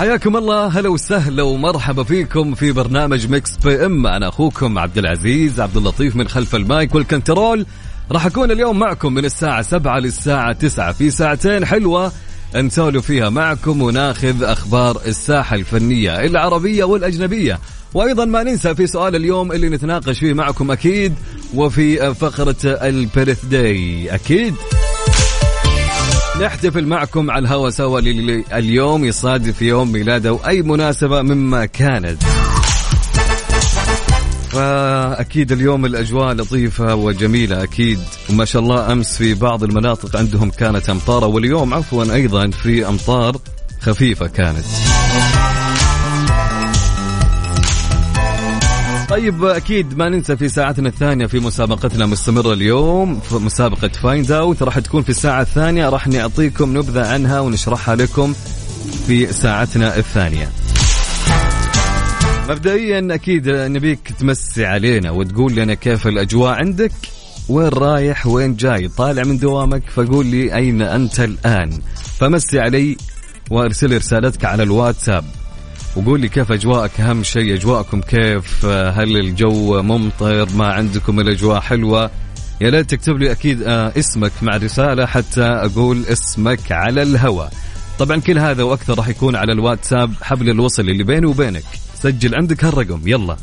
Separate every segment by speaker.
Speaker 1: حياكم الله. هلا وسهلا ومرحبا فيكم في برنامج Mix PM أنا أخوكم عبد العزيز عبد اللطيف من خلف المايك وال control. راح أكون اليوم معكم من الساعة 7 للساعة 9 في ساعتين حلوة نسولف فيها معكم وناخذ أخبار الساحة الفنية العربية والأجنبية. وأيضا ما ننسى في سؤال اليوم اللي نتناقش فيه معكم أكيد وفي فقرة ال birthday أكيد. نحتفل معكم على الهوا سوا اليوم يصادف يوم ميلاده وأي مناسبة مما كانت. فأكيد اليوم الأجواء لطيفة وجميلة أكيد. وما شاء الله أمس في بعض المناطق عندهم كانت أمطار واليوم عفوا أيضا في أمطار خفيفة كانت. طيب أكيد ما ننسى في ساعتنا الثانية في مسابقتنا مستمرة اليوم في مسابقة Find Out راح تكون في الساعة الثانية. راح نعطيكم نبذة عنها ونشرحها لكم في ساعتنا الثانية. مبدئيا أكيد نبيك تمسي علينا وتقول لنا كيف الأجواء عندك وين رايح وين جاي طالع من دوامك فقول لي أين أنت الآن. فمسي علي وأرسل رسالتك على الواتساب. وقول لي كيف أجواءك؟ أهم شيء أجواءكم كيف؟ هل الجو ممطر؟ ما عندكم الأجواء حلوة؟ يا ليت تكتب لي أكيد آه، اسمك مع رساله حتى أقول اسمك على الهواء طبعا كل هذا وأكثر راح يكون على الواتساب حبل الوصل اللي بيني وبينك. سجل عندك هالرقم يلا.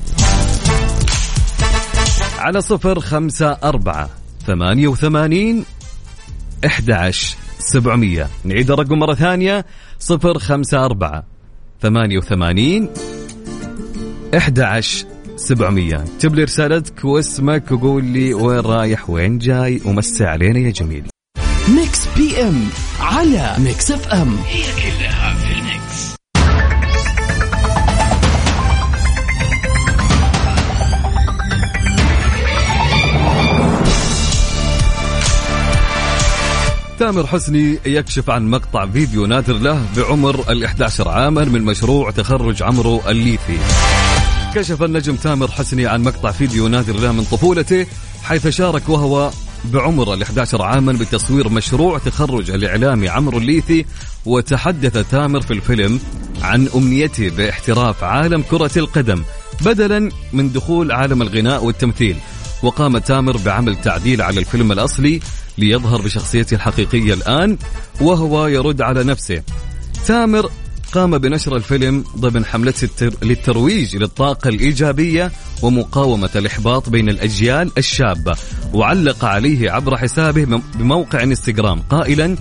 Speaker 1: على صفر خمسة أربعة ثمانية وثمانين إحدى عشر سبعمية. نعيد الرقم مرة ثانية. صفر خمسة أربعة ثمانية وثمانين إحدى عشر سبعمية. اكتب لي رسالتك واسمك وقول لي وين رايح وين جاي ومسي علينا يا جميل.
Speaker 2: Mix PM على Mix FM.
Speaker 3: هي
Speaker 1: تامر حسني يكشف عن مقطع فيديو نادر له بعمر ال 11 عاما من مشروع تخرج عمرو الليثي. كشف النجم تامر حسني عن مقطع فيديو نادر له من طفولته حيث شارك وهو بعمر ال 11 عاما بتصوير مشروع تخرج الإعلامي عمرو الليثي وتحدث تامر في الفيلم عن أمنيته باحتراف عالم كرة القدم بدلا من دخول عالم الغناء والتمثيل. وقام تامر بعمل تعديل على الفيلم الأصلي ليظهر بشخصيته الحقيقية الآن وهو يرد على نفسه. تامر قام بنشر الفيلم ضمن حملة. للترويج للطاقة الإيجابية ومقاومة الإحباط بين الأجيال الشابة وعلق عليه عبر حسابه بموقع إنستغرام. قائلا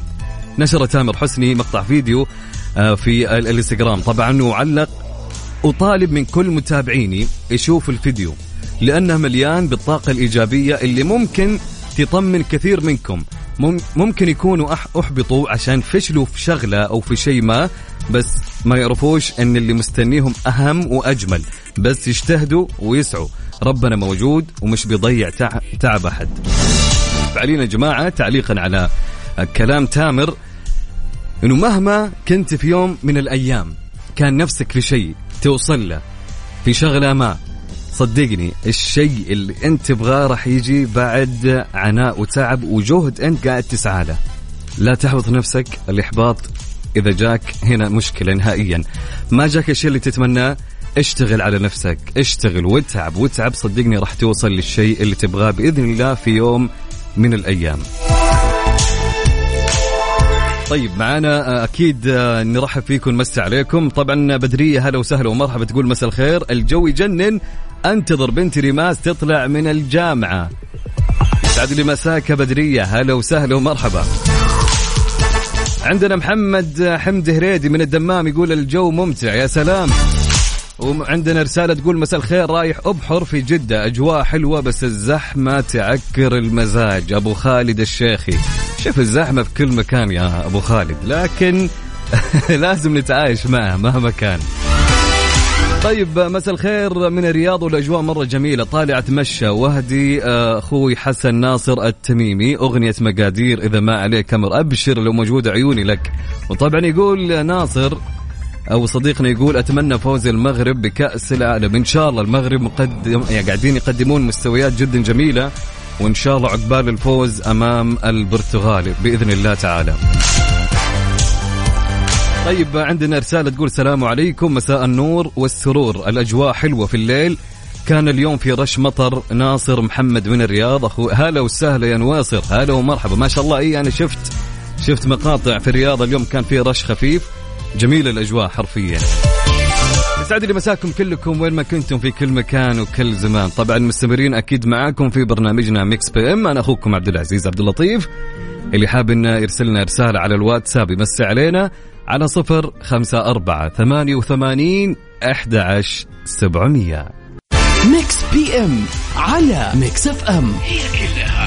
Speaker 1: نشر تامر حسني مقطع فيديو آه، في ال- الإنستغرام. طبعا وعلق أطالب من كل متابعيني يشوف الفيديو لأنه مليان بالطاقة الإيجابية اللي ممكن تطمن كثير منكم. مم- ممكن يكونوا أحبطوا عشان فشلوا في شغلة أو في شيء ما بس ما يعرفوش أن اللي مستنيهم أهم وأجمل. بس يجتهدوا ويسعوا. ربنا موجود ومش بيضيع تع- تعب أحد. فعلينا يا جماعة تعليقا على كلام تامر إنه مهما كنت في يوم من الأيام كان نفسك في شيء توصل له. في شغلة ما. صدقني الشيء اللي انت تبغاه راح يجي بعد عناء وتعب وجهد انت قاعد تسعى له. لا تحبط نفسك الإحباط إذا جاك هنا مشكلة نهائيا. ما جاك الشيء اللي تتمناه اشتغل على نفسك اشتغل واتعب واتعب صدقني راح توصل للشيء اللي تبغاه بإذن الله في يوم من الأيام. طيب معانا أكيد آه، نرحب فيكم نمسي عليكم. طبعا بدريه هلا وسهلا ومرحبا تقول مساء الخير. الجو يجنن أنتظر بنتي ريماس تطلع من الجامعة. يسعد لي مساك بدرية هلا وسهلا ومرحبا. عندنا محمد حمد هريدي من الدمام يقول الجو ممتع يا سلام. وعندنا رسالة تقول مساء الخير رايح أبحر في جدة أجواء حلوة بس الزحمة تعكر المزاج. أبو خالد الشيخي. شوف الزحمة في كل مكان يا أبو خالد لكن لازم نتعايش معه مهما كان. طيب مساء الخير من الرياض والأجواء مرة جميلة. طالع أتمشى. وهدي آه، أخوي حسن ناصر التميمي. أغنية مقادير إذا ما عليك أمر أبشر لو موجود عيوني لك. وطبعا يقول ناصر أو صديقنا يقول أتمنى فوز المغرب بكأس العالم. إن شاء الله المغرب مقدم يعني قاعدين يقدمون مستويات جدا جميلة. وإن شاء الله عقبال الفوز أمام البرتغال بإذن الله تعالى. طيب عندنا رسالة تقول السلام عليكم مساء النور والسرور الأجواء حلوة في الليل. كان اليوم في رش مطر ناصر محمد من الرياض. أخو هلا وسهلا يا نواصر هلا ومرحبا. ما شاء الله إيه أنا شفت شفت مقاطع في الرياض. اليوم كان في رش خفيف. جميل الأجواء حرفيا. يسعد لي مساكم كلكم وين ما كنتم في كل مكان وكل زمان. طبعا مستمرين أكيد معاكم في برنامجنا Mix PM أنا أخوكم عبد العزيز عبد اللطيف اللي حاب إنه يرسل لنا رسالة على الواتساب يمسي علينا على صفر خمسة أربعة ثمانية وثمانين أحد عشر سبعمية.
Speaker 2: Mix PM على Mix FM
Speaker 3: هي كلها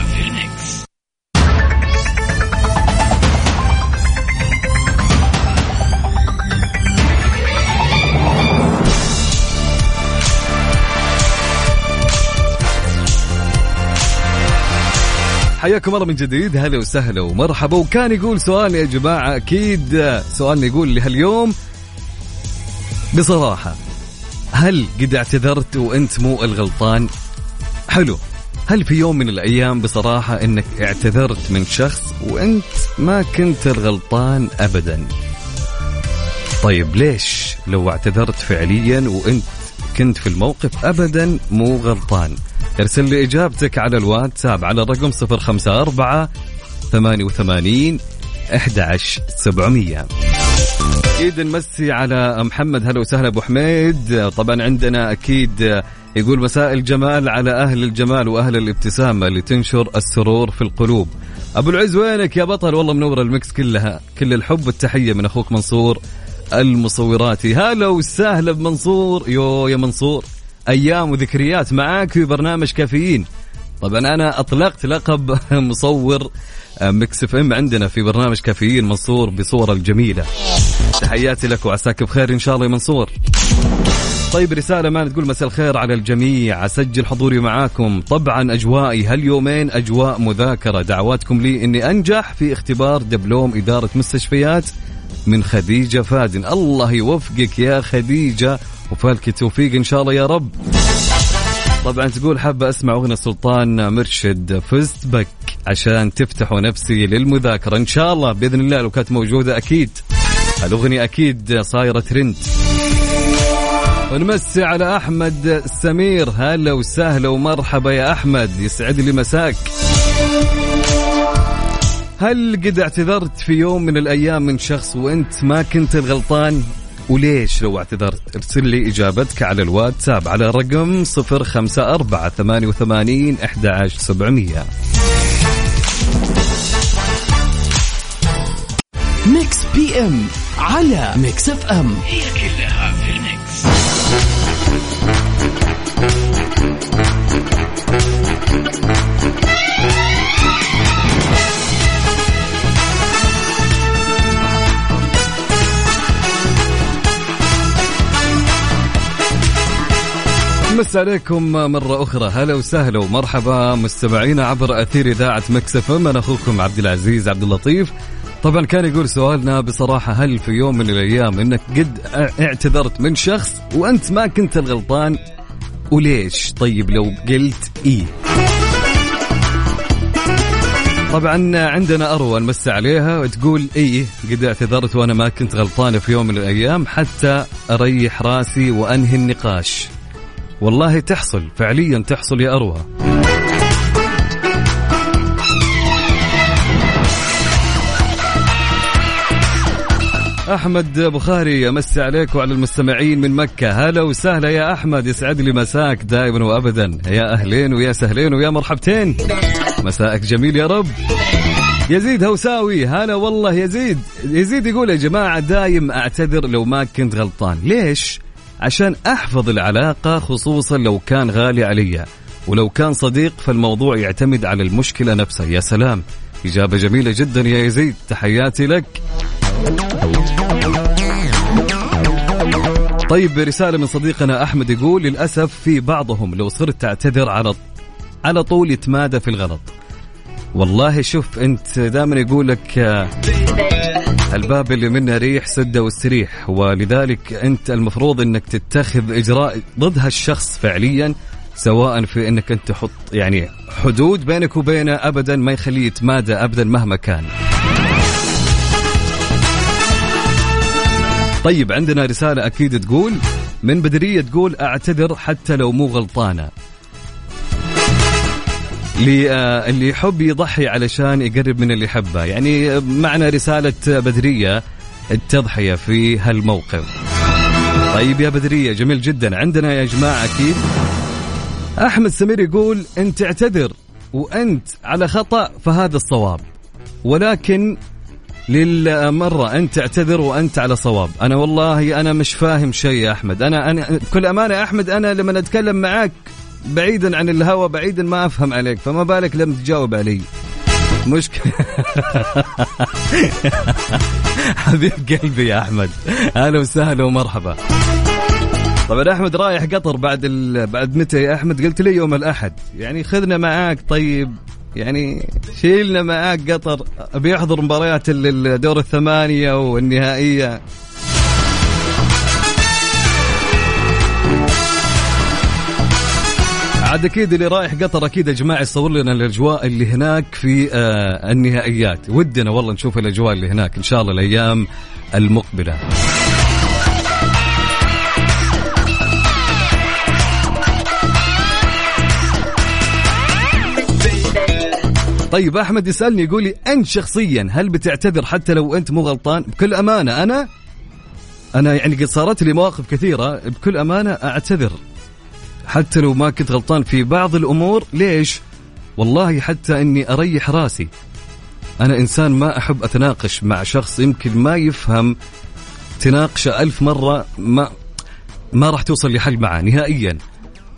Speaker 1: حياكم الله من جديد. هلا وسهلا ومرحبا. وكان يقول سؤال يا جماعة أكيد سؤالنا يقول لهاليوم بصراحة هل قد اعتذرت وأنت مو الغلطان؟ حلو هل في يوم من الأيام بصراحة أنك اعتذرت من شخص وأنت ما كنت الغلطان أبدا؟ طيب ليش لو اعتذرت فعليا وأنت كنت في الموقف أبدا مو غلطان؟ ارسل لي إجابتك على الواتساب على الرقم 054 88 11700 أكيد نمسي على محمد. هلا وسهلا أبو حميد. طبعا عندنا أكيد يقول مساء الجمال على أهل الجمال وأهل الابتسامة اللي تنشر السرور في القلوب. أبو العز وينك يا بطل؟ والله منور ال mix كلها. كل الحب والتحية من أخوك منصور المصوراتي. هلا وسهلا بمنصور. يو يا منصور. أيام وذكريات معاك في برنامج كافيين. طبعا أنا أطلقت لقب مصور Mix FM عندنا في برنامج كافيين منصور بصوره الجميلة. تحياتي لك وعساك بخير إن شاء الله يا منصور. طيب رسالة ما تقول مساء الخير على الجميع. أسجل حضوري معاكم. طبعا أجوائي هاليومين أجواء مذاكرة. دعواتكم لي أني أنجح في اختبار دبلوم إدارة مستشفيات. من خديجة فادن الله يوفقك يا خديجة. وفالك التوفيق إن شاء الله يا رب. طبعا تقول حابة أسمع أغنية سلطان مرشد فزت بك عشان تفتحوا نفسي للمذاكرة. إن شاء الله بإذن الله لو كانت موجودة أكيد. الأغنية أكيد صايرة ترند. ونمسي على أحمد سمير. هلا وسهلا ومرحبا يا أحمد. يسعد لي مساك. هل قد اعتذرت في يوم من الأيام من شخص وأنت ما كنت الغلطان؟ وليش لو اعتذرت؟ ارسل لي إجابتك على الواتساب على رقم 054 88 11700
Speaker 2: Mix PM على Mix FM.
Speaker 3: هي كلها في ال mix.
Speaker 1: مس عليكم مرة أخرى. هلا وسهلا ومرحبا مستمعينا عبر أثير إذاعة مكسف أنا أخوكم عبد العزيز عبد اللطيف. طبعا كان يقول سؤالنا بصراحة هل في يوم من الأيام أنك قد اعتذرت من شخص وأنت ما كنت الغلطان؟ وليش؟ طيب لو قلت إيه؟ طبعا عندنا أروى نمس عليها وتقول إيه قد اعتذرت وأنا ما كنت غلطانة في يوم من الأيام حتى أريح راسي وأنهي النقاش. والله تحصل فعليا تحصل يا أروى أحمد بخاري امسي عليك وعلى المستمعين من مكة. هلا وسهلا يا أحمد يسعد لي مساك دائما وابدا. يا أهلين ويا سهلين ويا مرحبتين. مساءك جميل يا رب. يزيد هوساوي هلا والله يزيد. يزيد يقول يا جماعة دايم أعتذر لو ما كنت غلطان. ليش؟ عشان أحفظ العلاقة خصوصا لو كان غالي علي. ولو كان صديق فالموضوع يعتمد على المشكلة نفسها. يا سلام. إجابة جميلة جدا يا يزيد. تحياتي لك. طيب رسالة من صديقنا أحمد يقول للأسف في بعضهم لو صرت تعتذر على على طول يتمادى في الغلط. والله شوف أنت دائما يقول لك آه، الباب اللي منه ريح سده واستريح. ولذلك أنت المفروض أنك تتخذ إجراء ضد هالشخص فعليا سواء في أنك أنت تحط يعني حدود بينك وبينه أبدا ما يخليه يتمادى أبدا مهما كان. طيب عندنا رسالة أكيد تقول من بدرية تقول أعتذر حتى لو مو غلطانة. آه، اللي يحب يضحي علشان يقرب من اللي يحبه. يعني معنى رسالة بدرية التضحية في هالموقف. طيب يا بدرية جميل جدا. عندنا يا جماعة أكيد. أحمد سمير يقول أنت اعتذر وأنت على خطأ فهذا الصواب. ولكن للمرة أنت تعتذر وأنت على صواب. أنا والله أنا مش فاهم شيء يا أحمد. أنا أنا بكل أمانة يا أحمد أنا لما أتكلم معاك بعيدا عن الهوى بعيدا ما أفهم عليك فما بالك لم تجاوب علي. مشكلة. حبيب قلبي يا أحمد. أهلا وسهلا ومرحبا. طبعا أحمد رايح قطر بعد ال... بعد متى يا أحمد؟ قلت لي يوم الأحد. يعني خذنا معاك طيب. يعني شيلنا معاك قطر. بيحضر مباريات الدور الثمانية والنهائية. عاد أكيد اللي رايح قطر أكيد يا جماعة يصور لنا الأجواء اللي هناك في آه النهائيات. ودنا والله نشوف الأجواء اللي هناك إن شاء الله الأيام المقبلة. طيب أحمد يسألني يقول لي أنت شخصيا هل بتعتذر حتى لو أنت مو غلطان؟ بكل أمانة أنا أنا يعني قد صارت لي مواقف كثيرة بكل أمانة أعتذر. حتى لو ما كنت غلطان في بعض الأمور ليش؟ والله حتى إني أريح راسي. أنا إنسان ما أحب أتناقش مع شخص يمكن ما يفهم تناقشه ألف مرة ما ما راح توصل لحل معه نهائيا.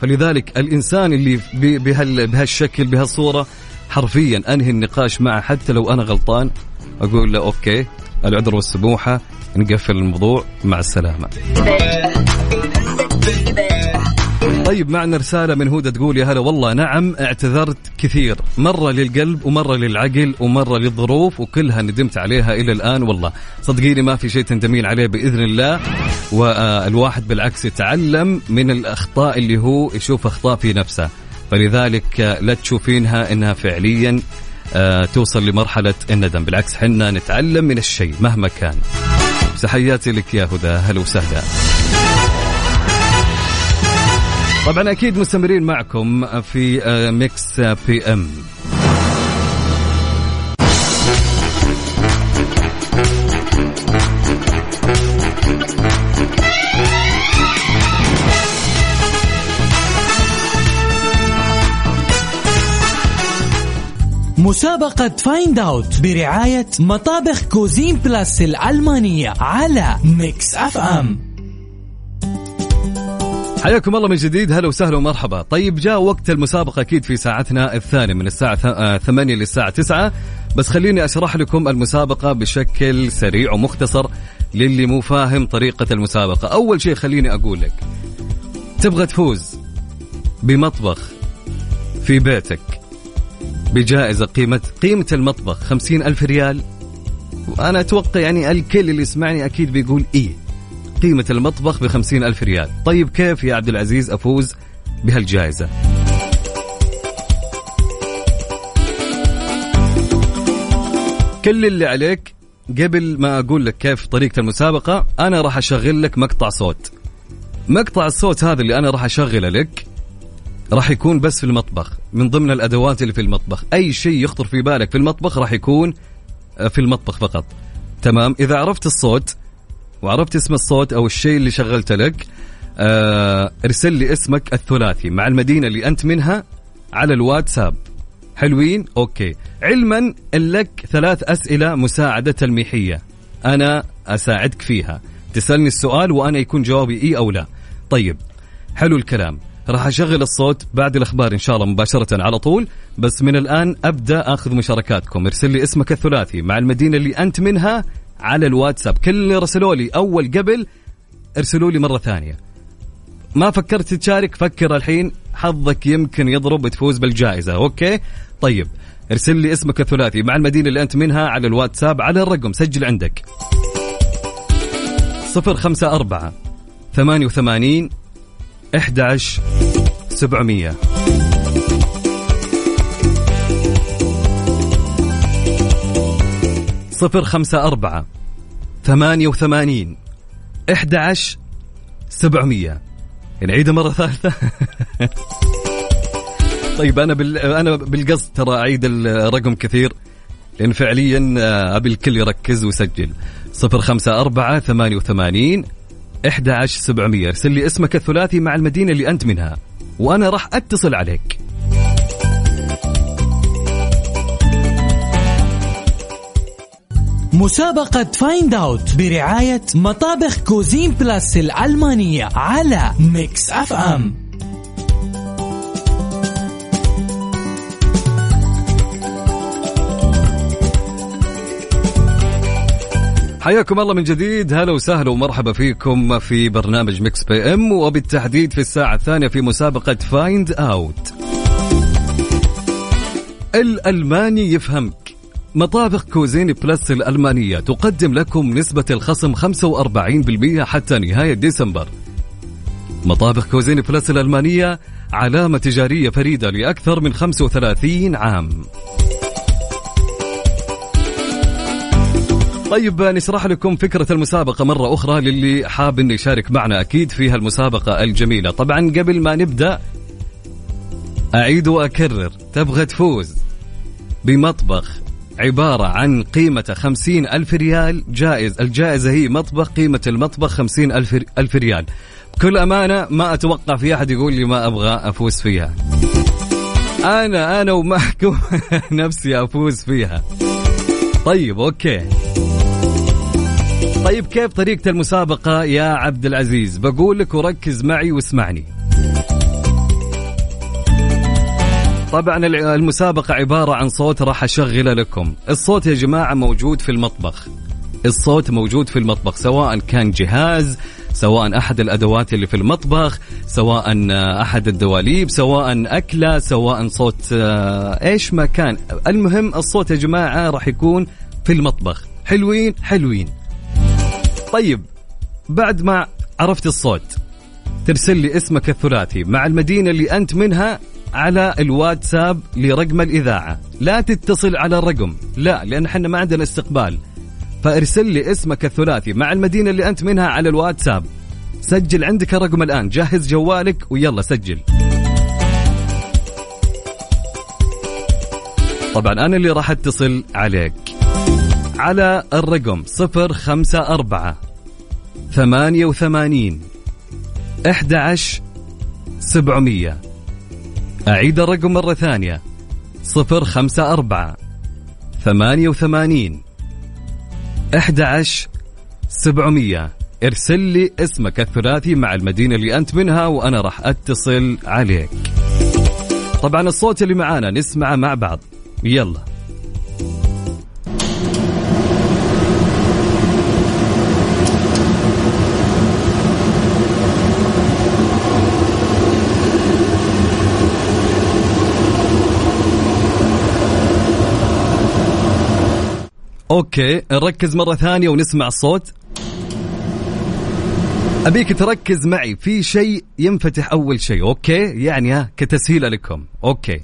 Speaker 1: فلذلك الإنسان اللي بهال بهالشكل بهالصورة حرفيا أنهي النقاش معه حتى لو أنا غلطان أقول له أوكي العذر والسموحة نقفل الموضوع مع السلامة. طيب معنا رسالة من هودة تقول يا هلا والله نعم اعتذرت كثير. مرة للقلب ومرة للعقل ومرة للظروف وكلها ندمت عليها إلى الآن والله. صدقيني ما في شيء تندمين عليه بإذن الله. والواحد بالعكس يتعلم من الأخطاء اللي هو يشوف أخطاء في نفسه. فلذلك لا تشوفينها إنها فعليا آه، توصل لمرحلة الندم. بالعكس حنا نتعلم من الشيء مهما كان. تحياتي لك يا هدى. هلا وسهلا. طبعا أكيد مستمرين معكم في آه، Mix PM
Speaker 2: مسابقة Find Out برعاية مطابخ Cuisine Plus الألمانية على Mix FM
Speaker 1: حياكم الله من جديد. هلا وسهلا ومرحبا. طيب جاء وقت المسابقة أكيد في ساعتنا الثانية من الساعة 8 للساعة 9 بس خليني أشرح لكم المسابقة بشكل سريع ومختصر للي مو فاهم طريقة المسابقة. أول شيء خليني أقول لك تبغى تفوز بمطبخ في بيتك بجائزة قيمة قيمة المطبخ خمسين ألف ريال. وأنا أتوقع يعني الكل اللي يسمعني أكيد بيقول إيه. قيمة المطبخ بخمسين ألف ريال. طيب كيف يا عبد العزيز أفوز بهالجائزة؟ كل اللي عليك قبل ما أقول لك كيف طريقة المسابقة أنا راح أشغل لك مقطع صوت. مقطع الصوت هذا اللي أنا راح أشغله لك راح يكون بس في المطبخ من ضمن الأدوات اللي في المطبخ. أي شيء يخطر في بالك في المطبخ راح يكون آه، في المطبخ فقط. تمام؟ إذا عرفت الصوت وعرفت اسم الصوت أو الشيء اللي شغلت لك آه، ارسل لي اسمك الثلاثي مع المدينة اللي أنت منها على الواتساب. حلوين؟ أوكي. علما لك ثلاث أسئلة مساعدة تلميحية. أنا أساعدك فيها. تسألني السؤال وأنا يكون جوابي إي أو لا. طيب. حلو الكلام. راح أشغل الصوت بعد الأخبار إن شاء الله مباشرة على طول. بس من الآن أبدأ أخذ مشاركاتكم. ارسل لي اسمك الثلاثي مع المدينة اللي أنت منها على الواتساب. كل اللي رسلوا لي أول قبل ارسلوا لي مرة ثانية. ما فكرت تشارك؟ فكر الحين. حظك يمكن يضرب تفوز بالجائزة. أوكي؟ طيب ارسل لي اسمك الثلاثي. مع المدينة اللي أنت منها على الواتساب على الرقم. سجل عندك. 054 88 11 700 صفر خمسة أربعة ثمانية وثمانين إحدى سبعمية. نعيدها مرة ثالثة. طيب أنا بال... أنا بالقصد ترى أعيد الرقم كثير لأن فعليا آه، أبي الكل يركز ويسجل. صفر خمسة أربعة ثمانية وثمانين إحدى عشر سبعمية. ارسل لي اسمك الثلاثي مع المدينة اللي أنت منها وأنا راح أتصل عليك.
Speaker 2: مسابقة Find Out برعاية مطابخ Cuisine Plus الألمانية على Mix FM
Speaker 1: حياكم الله من جديد. هلا وسهلا ومرحبا فيكم في برنامج Mix PM وبالتحديد في الساعة الثانية في مسابقة Find Out الألماني يفهمك مطابخ Cuisine Plus الألمانية تقدم لكم نسبة الخصم 45% حتى نهاية ديسمبر. مطابخ Cuisine Plus الألمانية علامة تجارية فريدة لأكثر من 35 عام. طيب نشرح لكم فكرة المسابقة مرة أخرى للي حاب أنه يشارك معنا أكيد في هالمسابقة الجميلة. طبعا قبل ما نبدأ أعيد وأكرر تبغى تفوز بمطبخ عبارة عن قيمة خمسين ألف ريال جائز الجائزة هي مطبخ قيمة المطبخ خمسين ألف, ريال. بكل أمانة ما أتوقع في أحد يقول لي ما أبغى أفوز فيها. أنا أنا ومعكم نفسي أفوز فيها. طيب أوكي. طيب كيف طريقة المسابقة يا عبد العزيز؟ بقول لك وركز معي واسمعني. طبعا المسابقة عبارة عن صوت راح أشغله لكم. الصوت يا جماعة موجود في المطبخ. الصوت موجود في المطبخ سواء كان جهاز سواء أحد الأدوات اللي في المطبخ سواء أحد الدواليب سواء أكلة سواء صوت آه، إيش ما كان. المهم الصوت يا جماعة راح يكون في المطبخ. حلوين؟ حلوين. طيب بعد ما عرفت الصوت ترسل لي اسمك الثلاثي. مع المدينة اللي أنت منها على الواتساب لرقم الإذاعة. لا تتصل على الرقم. لا لأن إحنا ما عندنا استقبال. فأرسل لي اسمك الثلاثي مع المدينة اللي أنت منها على الواتساب. سجل عندك الرقم الآن. جهز جوالك ويلا سجل. طبعا أنا اللي راح أتصل عليك. على الرقم 054 88 11 700 أعيد الرقم مرة ثانية. صفر خمسة أربعة ثمانية وثمانين أحد سبعمية. ارسل لي اسمك الثلاثي مع المدينة اللي أنت منها وأنا راح أتصل عليك. طبعا الصوت اللي معانا نسمعه مع بعض. يلا. okay نركز مرة ثانية ونسمع الصوت. أبيك تركز معي في شيء ينفتح أول شيء okay؟ يعني ها كتسهيل لكم okay.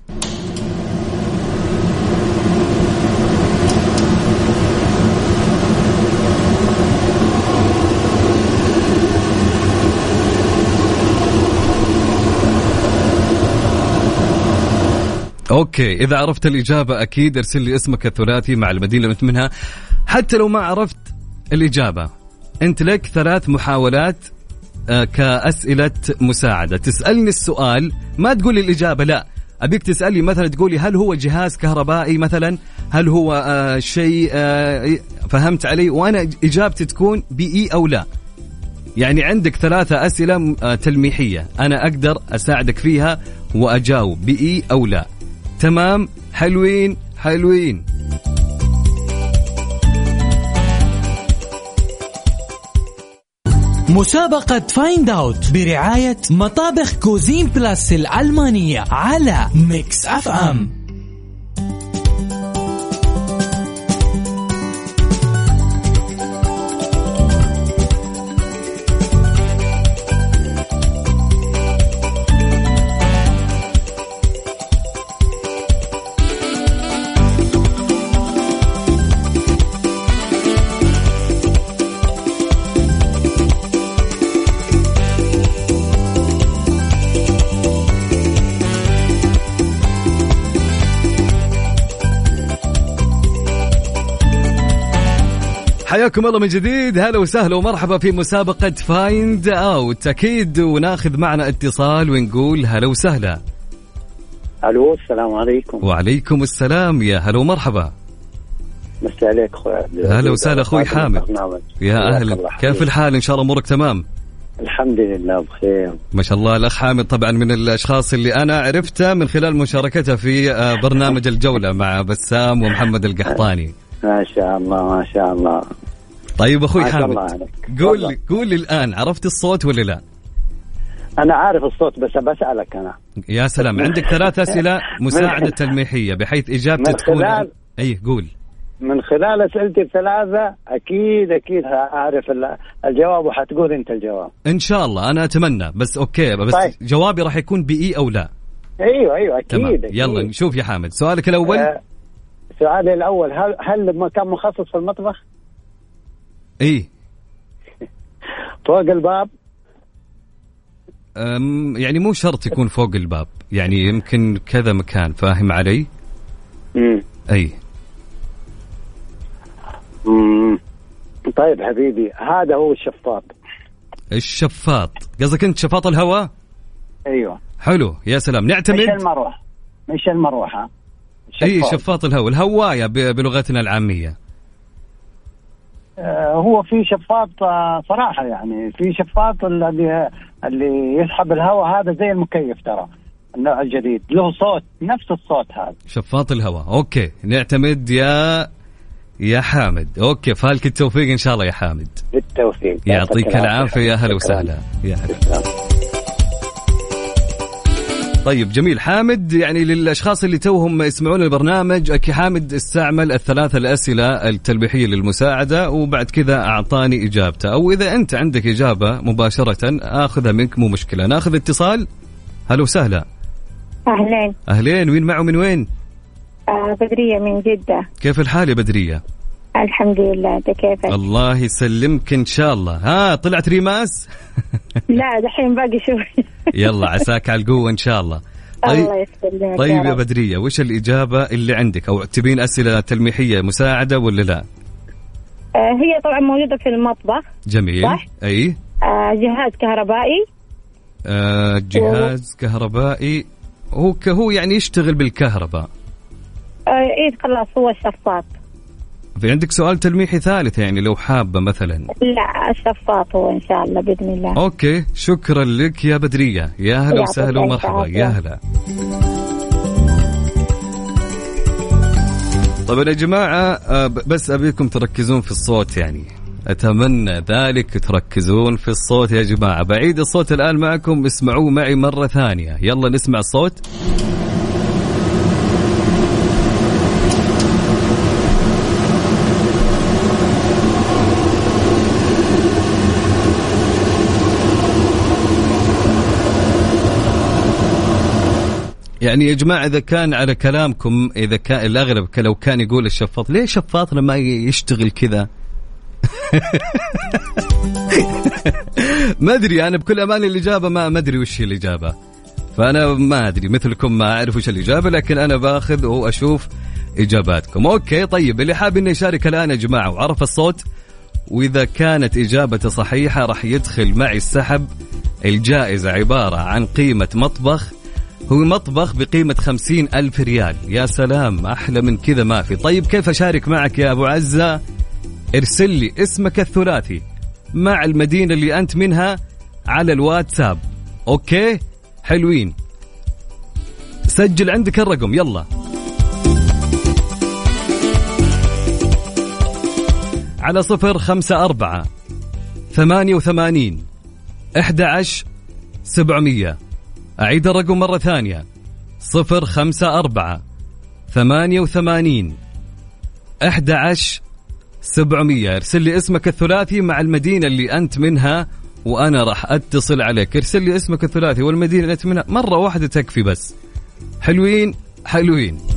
Speaker 1: okay إذا عرفت الإجابة أكيد ارسل لي اسمك الثلاثي مع المدينة اللي أنت منها. حتى لو ما عرفت الإجابة أنت لك ثلاث محاولات آه، كأسئلة مساعدة. تسألني السؤال ما تقول لي الإجابة لا. أبيك تسألني مثلا تقولي هل هو جهاز كهربائي مثلا؟ هل هو آه شيء آه فهمت علي؟ وأنا إجابتي تكون بإي أو لا. يعني عندك ثلاثة أسئلة آه، تلميحية. أنا أقدر أساعدك فيها وأجاوب بإي أو لا. تمام؟ حلوين حلوين.
Speaker 2: مسابقة Find Out برعاية مطابخ Cuisine Plus الألمانية على Mix FM
Speaker 1: حياكم الله من جديد. هلا وسهلا ومرحبا في مسابقة Find Out أكيد وناخذ معنا اتصال ونقول هلا وسهلا.
Speaker 4: ألو السلام عليكم.
Speaker 1: وعليكم السلام. يا هلا ومرحبا.
Speaker 4: مسي عليك أخوي.
Speaker 1: هلا وسهلا
Speaker 4: أخوي
Speaker 1: حامد. يا
Speaker 4: أهلا.
Speaker 1: كيف. الحال؟ إن شاء الله أمورك تمام.
Speaker 4: الحمد لله بخير.
Speaker 1: ما شاء الله. الأخ حامد طبعا من الأشخاص اللي أنا عرفته من خلال مشاركته في آه، برنامج الجولة مع بسام ومحمد القحطاني.
Speaker 4: ما شاء الله ما شاء الله.
Speaker 1: طيب
Speaker 4: أخوي
Speaker 1: حامد قول. لي قول لي الآن عرفت الصوت ولا لا؟
Speaker 4: أنا عارف الصوت بس بسألك أنا.
Speaker 1: يا سلام. عندك ثلاث أسئلة مساعدة تلميحية بحيث
Speaker 4: إجابتك
Speaker 1: تكون
Speaker 4: خلال-
Speaker 1: أي قول.
Speaker 4: من خلال أسئلتي الثلاثة أكيد أكيد اعرف ال- الجواب وحتقول أنت الجواب.
Speaker 1: إن شاء الله. أنا أتمنى بس أوكي بس
Speaker 4: طيب.
Speaker 1: جوابي راح يكون بإي أو لا.
Speaker 4: أيوه أيوه أكيد
Speaker 1: تمام.
Speaker 4: أكيد.
Speaker 1: يلا نشوف يا حامد. سؤالك الأول؟
Speaker 4: آه، سؤالي الأول هل هل مكان مخصص في المطبخ؟
Speaker 1: اي
Speaker 4: فوق الباب.
Speaker 1: أم، يعني مو شرط يكون فوق الباب يعني يمكن كذا مكان فاهم علي؟
Speaker 4: امم
Speaker 1: إي.
Speaker 4: امم طيب حبيبي هذا هو الشفاط.
Speaker 1: الشفاط. قصدك أنت شفاط الهواء؟
Speaker 4: أيوه.
Speaker 1: حلو يا سلام.
Speaker 4: مش
Speaker 1: نعتمد
Speaker 4: المروحة. مش المروحة.
Speaker 1: إي
Speaker 4: الشفاط.
Speaker 1: شفاط الهواء. الهواية بلغتنا
Speaker 4: العامية. هو في شفاط آه، صراحة يعني في شفاط الذي اللي يسحب الهواء هذا زي المكيف ترى النوع الجديد. له صوت نفس الصوت هذا.
Speaker 1: شفاط الهواء. okay نعتمد يا يا حامد. okay فالك التوفيق إن شاء الله يا حامد.
Speaker 4: بالتوفيق.
Speaker 1: يعطيك العافية. يا هلا
Speaker 4: شكراً.
Speaker 1: وسهلا. يا هلا. طيب جميل. حامد يعني للأشخاص اللي توهم يسمعون البرنامج اكي حامد استعمل الثلاث الأسئلة التلميحيه للمساعدة وبعد كذا أعطاني إجابته. أو إذا أنت عندك إجابة مباشرة آخذها منك مو مشكلة. ناخذ اتصال. هلا وسهلا.
Speaker 5: أهلين.
Speaker 1: أهلين. مين معه؟ من وين؟
Speaker 5: آه بدرية من جدة.
Speaker 1: كيف الحال يا بدرية؟
Speaker 5: الحمد لله أنت كيفك؟
Speaker 1: الله يسلمك إن شاء الله. ها طلعت ريماس
Speaker 5: لا دحين باقي شوي.
Speaker 1: يلا عساك على القوة إن شاء الله. طيب
Speaker 5: الله يسلمك
Speaker 1: طيب يا
Speaker 5: رب.
Speaker 1: بدرية وش الإجابة اللي عندك؟ أو تبين أسئلة تلميحية مساعدة ولا لا؟
Speaker 5: آه هي طبعا موجودة في المطبخ.
Speaker 1: جميل.
Speaker 5: صح.
Speaker 1: أي؟
Speaker 5: آه جهاز كهربائي.
Speaker 1: آه جهاز كهربائي. هو هو يعني يشتغل بالكهرباء.
Speaker 5: آه إيه خلاص هو الشفاط.
Speaker 1: في عندك سؤال تلميحي ثالث يعني لو حابة مثلا؟
Speaker 5: لا الشفاط هو إن شاء الله بإذن الله.
Speaker 1: أوكي شكرا لك يا بدرية. يا هلا وسهلا ومرحبا. يا هلا. طبعا يا جماعة آه، بس أبيكم تركزون في الصوت يعني. أتمنى ذلك تركزون في الصوت يا جماعة. بعيد الصوت الآن معكم اسمعوه معي مرة ثانية. يلا نسمع الصوت. يعني يا جماعة إذا كان على كلامكم إذا كان الأغلب ك- لو كان يقول الشفاط ليه شفاط لما ي- يشتغل كذا؟ ما أدري أنا بكل أمان الإجابة ما ما أدري وش هي الإجابة. فأنا ما أدري مثلكم ما أعرف وش الإجابة لكن أنا باخذ وأشوف إجاباتكم. أوكي طيب اللي حاب إنه يشارك الآن يا جماعة وعرف الصوت وإذا كانت إجابته صحيحة راح يدخل معي السحب الجائزة عبارة عن قيمة مطبخ هو مطبخ بقيمة خمسين ألف ريال. يا سلام أحلى من كذا ما في. طيب كيف أشارك معك يا أبو عزة؟ ارسل لي اسمك الثلاثي مع المدينة اللي أنت منها على الواتساب. أوكي؟ حلوين. سجل عندك الرقم يلا. على صفر خمسة أربعة ثمانية وثمانين أحد عشر سبعمية. أعيد الرقم مرة ثانية. صفر خمسة أربعة ثمانية وثمانين أحد عشر سبعمية. ارسل لي اسمك الثلاثي مع المدينة اللي أنت منها وأنا راح أتصل عليك. ارسل لي اسمك الثلاثي والمدينة اللي أنت منها. مرة واحدة تكفي بس. حلوين حلوين.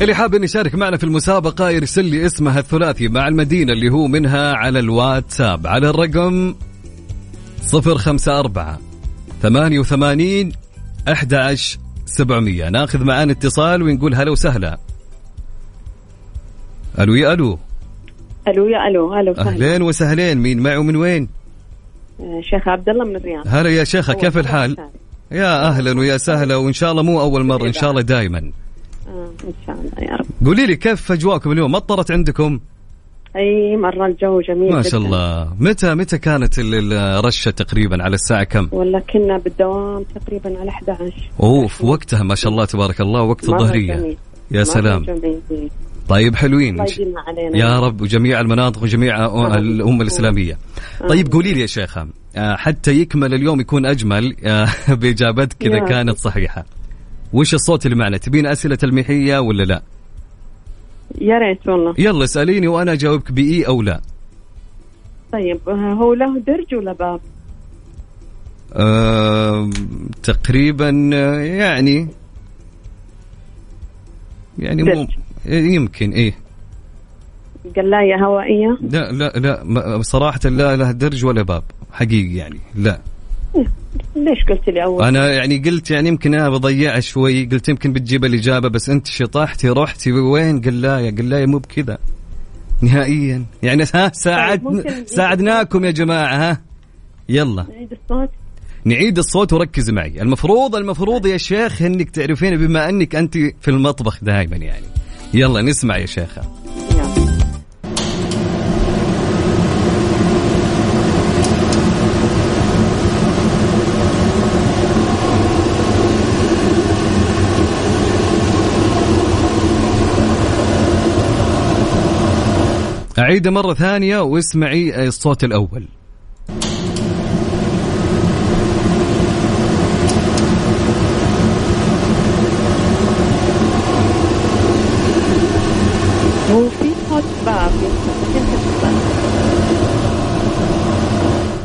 Speaker 1: اللي حاب إن يشارك معنا في المسابقة يرسل لي اسمها الثلاثي مع المدينة اللي هو منها على الواتساب على الرقم 054 88 11 700 ناخذ معانا اتصال ونقول هلا وسهلا. ألو يا ألو.
Speaker 6: ألو يا ألو هلا وسهلا.
Speaker 1: أهلين وسهلين مين معي ومن وين؟
Speaker 6: آه، شيخ عبد الله من الرياض.
Speaker 1: هلا يا شيخة كيف الحال؟ يا أهلا ويا سهلا وإن شاء الله مو أول مرة إن شاء الله دائما
Speaker 6: إن شاء الله يا رب.
Speaker 1: قولي لي كيف أجواءكم اليوم؟ مطرت عندكم؟
Speaker 6: أي مرة الجو جميل
Speaker 1: ما شاء
Speaker 6: جداً.
Speaker 1: الله. متى متى كانت ال- الرشة تقريبا؟ على الساعة كم؟
Speaker 6: ولا كنا بالدوام تقريبا على 11
Speaker 1: أوف وقتها ما شاء الله تبارك الله وقت
Speaker 6: جميل.
Speaker 1: يا سلام
Speaker 6: جميل.
Speaker 1: طيب حلوين. يا رب وجميع المناطق وجميع الأمة الإسلامية. طيب قولي لي يا شيخة آه، حتى يكمل اليوم يكون أجمل آه، بإجابتك إذا. كانت صحيحة. وش الصوت اللي معنا؟ تبين أسئلة المحية ولا لا؟
Speaker 6: يا ريت والله.
Speaker 1: يلا اسأليني وأنا أجاوبك بإي أو لا.
Speaker 6: طيب هو له درج ولا باب؟
Speaker 1: آه، تقريبا يعني يعني مو يمكن إيه.
Speaker 6: قلاية هوائية؟
Speaker 1: لا لا لا صراحة لا له درج ولا باب حقيقي يعني لا.
Speaker 6: ليش قلت لي أول؟
Speaker 1: أنا يعني قلت يعني يمكن أنا بضيعها شوي قلت يمكن بتجيب الإجابة بس أنت شطحتي رحتي وين؟ قلاية قلاية مو بكذا. نهائيا. يعني ها ساعد
Speaker 6: طيب، ممكن-
Speaker 1: ساعدناكم يا جماعة ها؟ يلا.
Speaker 6: نعيد الصوت؟
Speaker 1: نعيد الصوت وركز معي. المفروض المفروض يا شيخ إنك تعرفين بما إنك أنت في المطبخ دائما يعني. يلا نسمع يا شيخة
Speaker 6: يلا.
Speaker 1: اعيده مرة ثانية واسمعي الصوت
Speaker 6: يمكن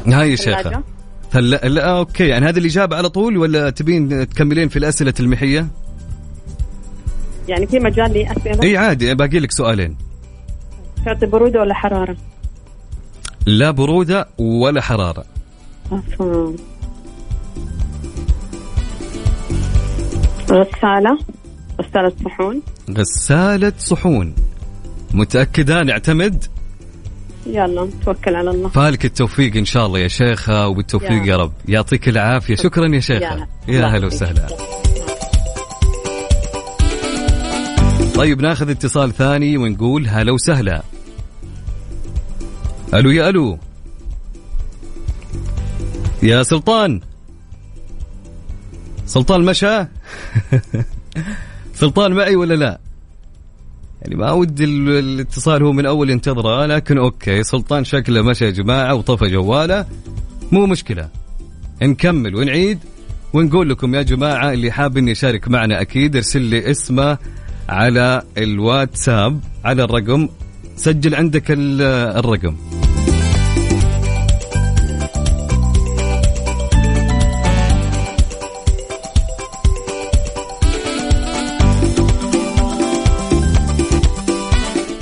Speaker 1: هاي يا شيخة.
Speaker 6: ثلاجة؟
Speaker 1: لا, أوكي. يعني هذه الإجابة على طول ولا تبين تكملين في الأسئلة المحية؟
Speaker 6: يعني في مجال لي أسئلة؟
Speaker 1: إي عادي باقي لك سؤالين.
Speaker 6: تعطي برودة ولا حرارة؟
Speaker 1: لا برودة ولا حرارة.
Speaker 6: أفهم. غسالة؟ غسالة صحون؟
Speaker 1: غسالة صحون. متاكده نعتمد
Speaker 6: يلا توكل على الله.
Speaker 1: فالك التوفيق إن شاء الله يا شيخة وبالتوفيق
Speaker 6: يا
Speaker 1: يا رب. يعطيك العافية. شكرا. يا شيخة.
Speaker 6: يا
Speaker 1: يا هلا. وسهلا. طيب ناخذ اتصال ثاني ونقول هلا وسهلا. ألو يا ألو. يا سلطان. سلطان مشى؟ سلطان معي ولا لا؟ يعني ما ودي ال- الاتصال هو من أول ينتظره لكن أوكي سلطان شكله مشى يا جماعة وطفى جواله. مو مشكلة. نكمل ونعيد ونقول لكم يا جماعة اللي حاب إني يشارك معنا أكيد ارسل لي اسمه على الواتساب على الرقم. سجل عندك ال- الرقم.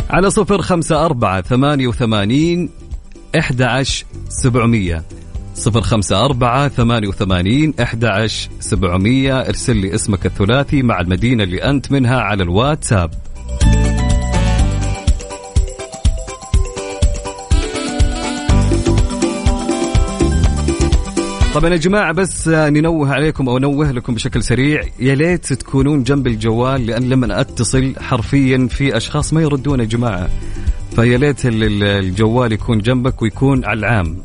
Speaker 1: على صفر خمسة أربعة ثمانية وثمانين إحدى عشر سبعمية. صفر خمسة أربعة ثمانية وثمانين أحد عشر سبعمية. ارسل لي اسمك الثلاثي مع المدينة اللي أنت منها على الواتساب. طبعا يا جماعة بس ننوه عليكم أو نوه لكم بشكل سريع. يا ليت تكونون جنب الجوال لأن لما أتصل حرفيا في أشخاص ما يردون يا جماعة. فيا ليت ال- ال- الجوال يكون جنبك ويكون على العام.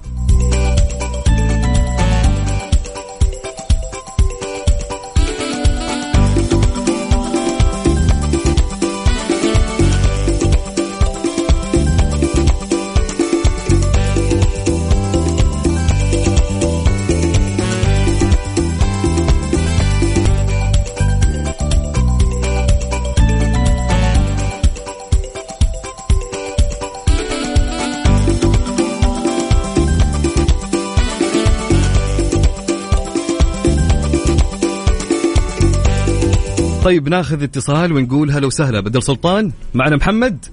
Speaker 1: طيب ناخذ اتصال ونقول هلا وسهلا. بدر سلطان معنا محمد؟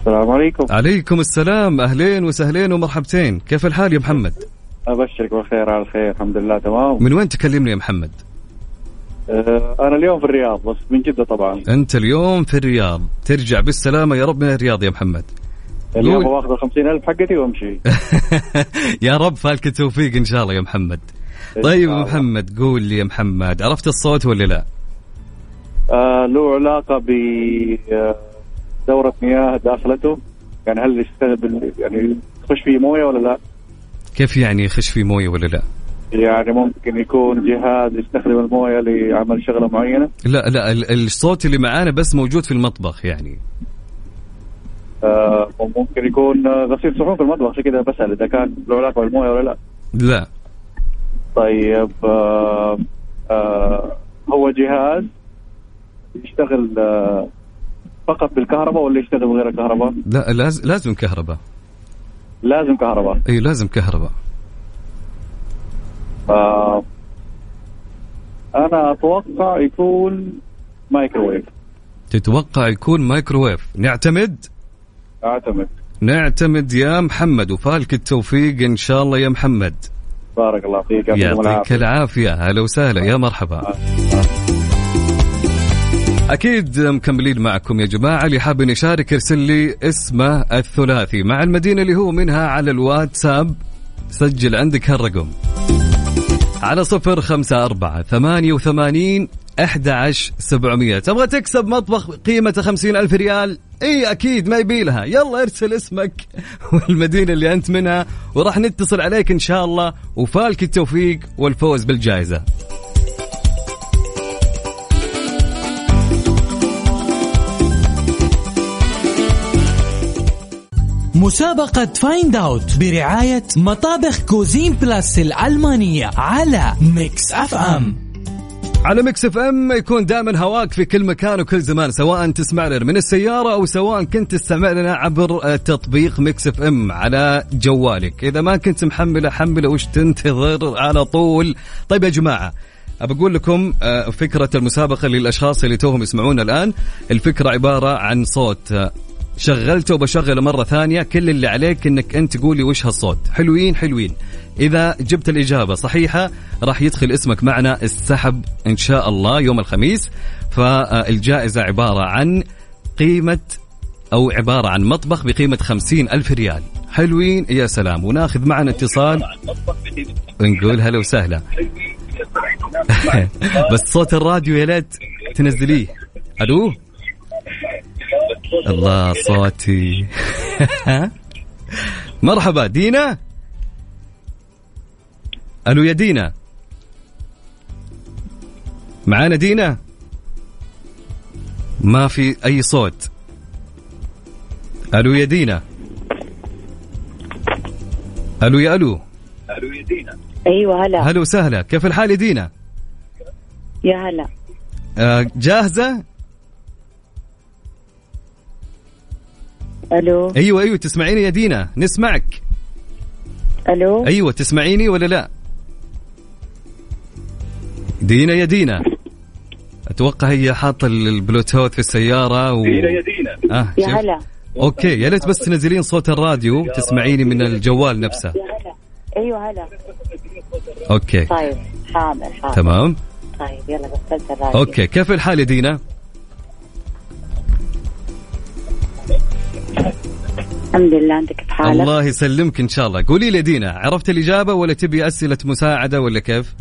Speaker 7: السلام عليكم.
Speaker 1: عليكم السلام. أهلين وسهلين ومرحبتين. كيف الحال يا محمد؟
Speaker 7: أبشرك بالخير على الخير. الحمد لله تمام.
Speaker 1: من وين تكلمني يا محمد؟
Speaker 7: آه أنا اليوم في الرياض بس من جدة طبعا.
Speaker 1: أنت اليوم في الرياض. ترجع بالسلامة يا رب من الرياض يا محمد.
Speaker 7: اليوم. باخذ ال 50000 حقتي وأمشي.
Speaker 1: يا رب فالك التوفيق إن شاء الله يا محمد. طيب. محمد قول لي يا محمد عرفت الصوت ولا لا؟
Speaker 7: آه له علاقة ب آه، دورة مياه داخلته. يعني هل يعني يخش فيه موية ولا لا؟
Speaker 1: كيف يعني يخش في موية ولا لا؟
Speaker 7: يعني ممكن يكون جهاز يستخدم الموية لعمل شغلة معينة.
Speaker 1: لا لا ال- الصوت اللي معانا بس موجود في المطبخ يعني.
Speaker 7: آه وممكن يكون آه، غسيل صحون في المطبخ عشان كذا بسأل إذا كان له علاقة بالموية ولا لا.
Speaker 1: لا.
Speaker 7: طيب آه آه هو جهاز يشتغل آه فقط بالكهرباء ولا يشتغل بغير الكهرباء؟
Speaker 1: لا لازم لازم كهرباء.
Speaker 7: لازم كهرباء.
Speaker 1: اي لازم كهرباء.
Speaker 7: آه أنا أتوقع يكون مايكروويف.
Speaker 1: تتوقع يكون مايكروويف. نعتمد؟
Speaker 7: أعتمد.
Speaker 1: نعتمد يا محمد وفالك التوفيق إن شاء الله يا محمد.
Speaker 7: بارك الله فيك
Speaker 1: يعطيك العافية. هلا وسهلا يا مرحبا. أكيد مكملين معكم يا جماعة. اللي حاب يشارك يرسل لي اسمه الثلاثي. مع المدينة اللي هو منها على الواتساب سجل عندك هالرقم. على صفر خمسة أربعة ثمانية وثمانين أحد عشر سبعمية. تبغى تكسب مطبخ قيمته خمسين ألف ريال؟ اي أكيد ما يبيلها يلا ارسل اسمك والمدينة اللي أنت منها وراح نتصل عليك إن شاء الله. وفالك التوفيق والفوز بالجائزة.
Speaker 2: مسابقة Find Out برعاية مطابخ Cuisine Plus الألمانية على Mix FM
Speaker 1: على Mix FM يكون دائما هواك في كل مكان وكل زمان سواء تسمع لنا من السيارة أو سواء كنت تستمع لنا عبر آه، تطبيق Mix FM على جوالك. إذا ما كنت محملة حملة وش تنتظر على طول؟ طيب يا جماعة أبى أقول لكم آه، فكرة المسابقة للأشخاص اللي توهم يسمعونا الآن. الفكرة عبارة عن صوت آه، شغلته وبشغله مرة ثانية كل اللي عليك إنك أنت تقولي وش هالصوت. حلوين حلوين. إذا جبت الإجابة صحيحة راح يدخل اسمك معنا السحب إن شاء الله يوم الخميس. فالجائزة عبارة عن قيمة أو عبارة عن مطبخ بقيمة خمسين ألف ريال. حلوين يا سلام. وناخذ معنا اتصال. ونقول هلا وسهلا. بس صوت الراديو يا ليت تنزليه. ألو الله صوتي. مرحبا دينا؟ ألو يا دينا. معانا دينا؟ ما في أي صوت. ألو يا دينا. ألو يا ألو.
Speaker 5: أيوه هلا.
Speaker 1: هلا وسهلا. كيف الحال يا دينا؟
Speaker 5: يا هلا.
Speaker 1: آه، جاهزة؟
Speaker 5: ألو؟
Speaker 1: أيوه أيوه تسمعيني يا دينا. نسمعك.
Speaker 5: ألو؟
Speaker 1: أيوه تسمعيني ولا لا؟ دينا يا دينا. أتوقع هي حاطة البلوتوث في السيارة و... دينا يا دينا. آه
Speaker 5: يا. هلا.
Speaker 1: okay يا ليت بس تنزلين صوت الراديو تسمعيني من الجوال نفسه.
Speaker 5: يا هلا. أيوه هلا.
Speaker 1: okay.
Speaker 5: طيب حاضر حاضر.
Speaker 1: تمام.
Speaker 5: طيب يلا الراديو.
Speaker 1: okay كيف الحال يا دينا؟
Speaker 5: الحمد لله انت كيف حالك؟
Speaker 1: الله يسلمك إن شاء الله. قولي لي دينا عرفت الإجابة ولا تبي أسئلة مساعدة ولا كيف؟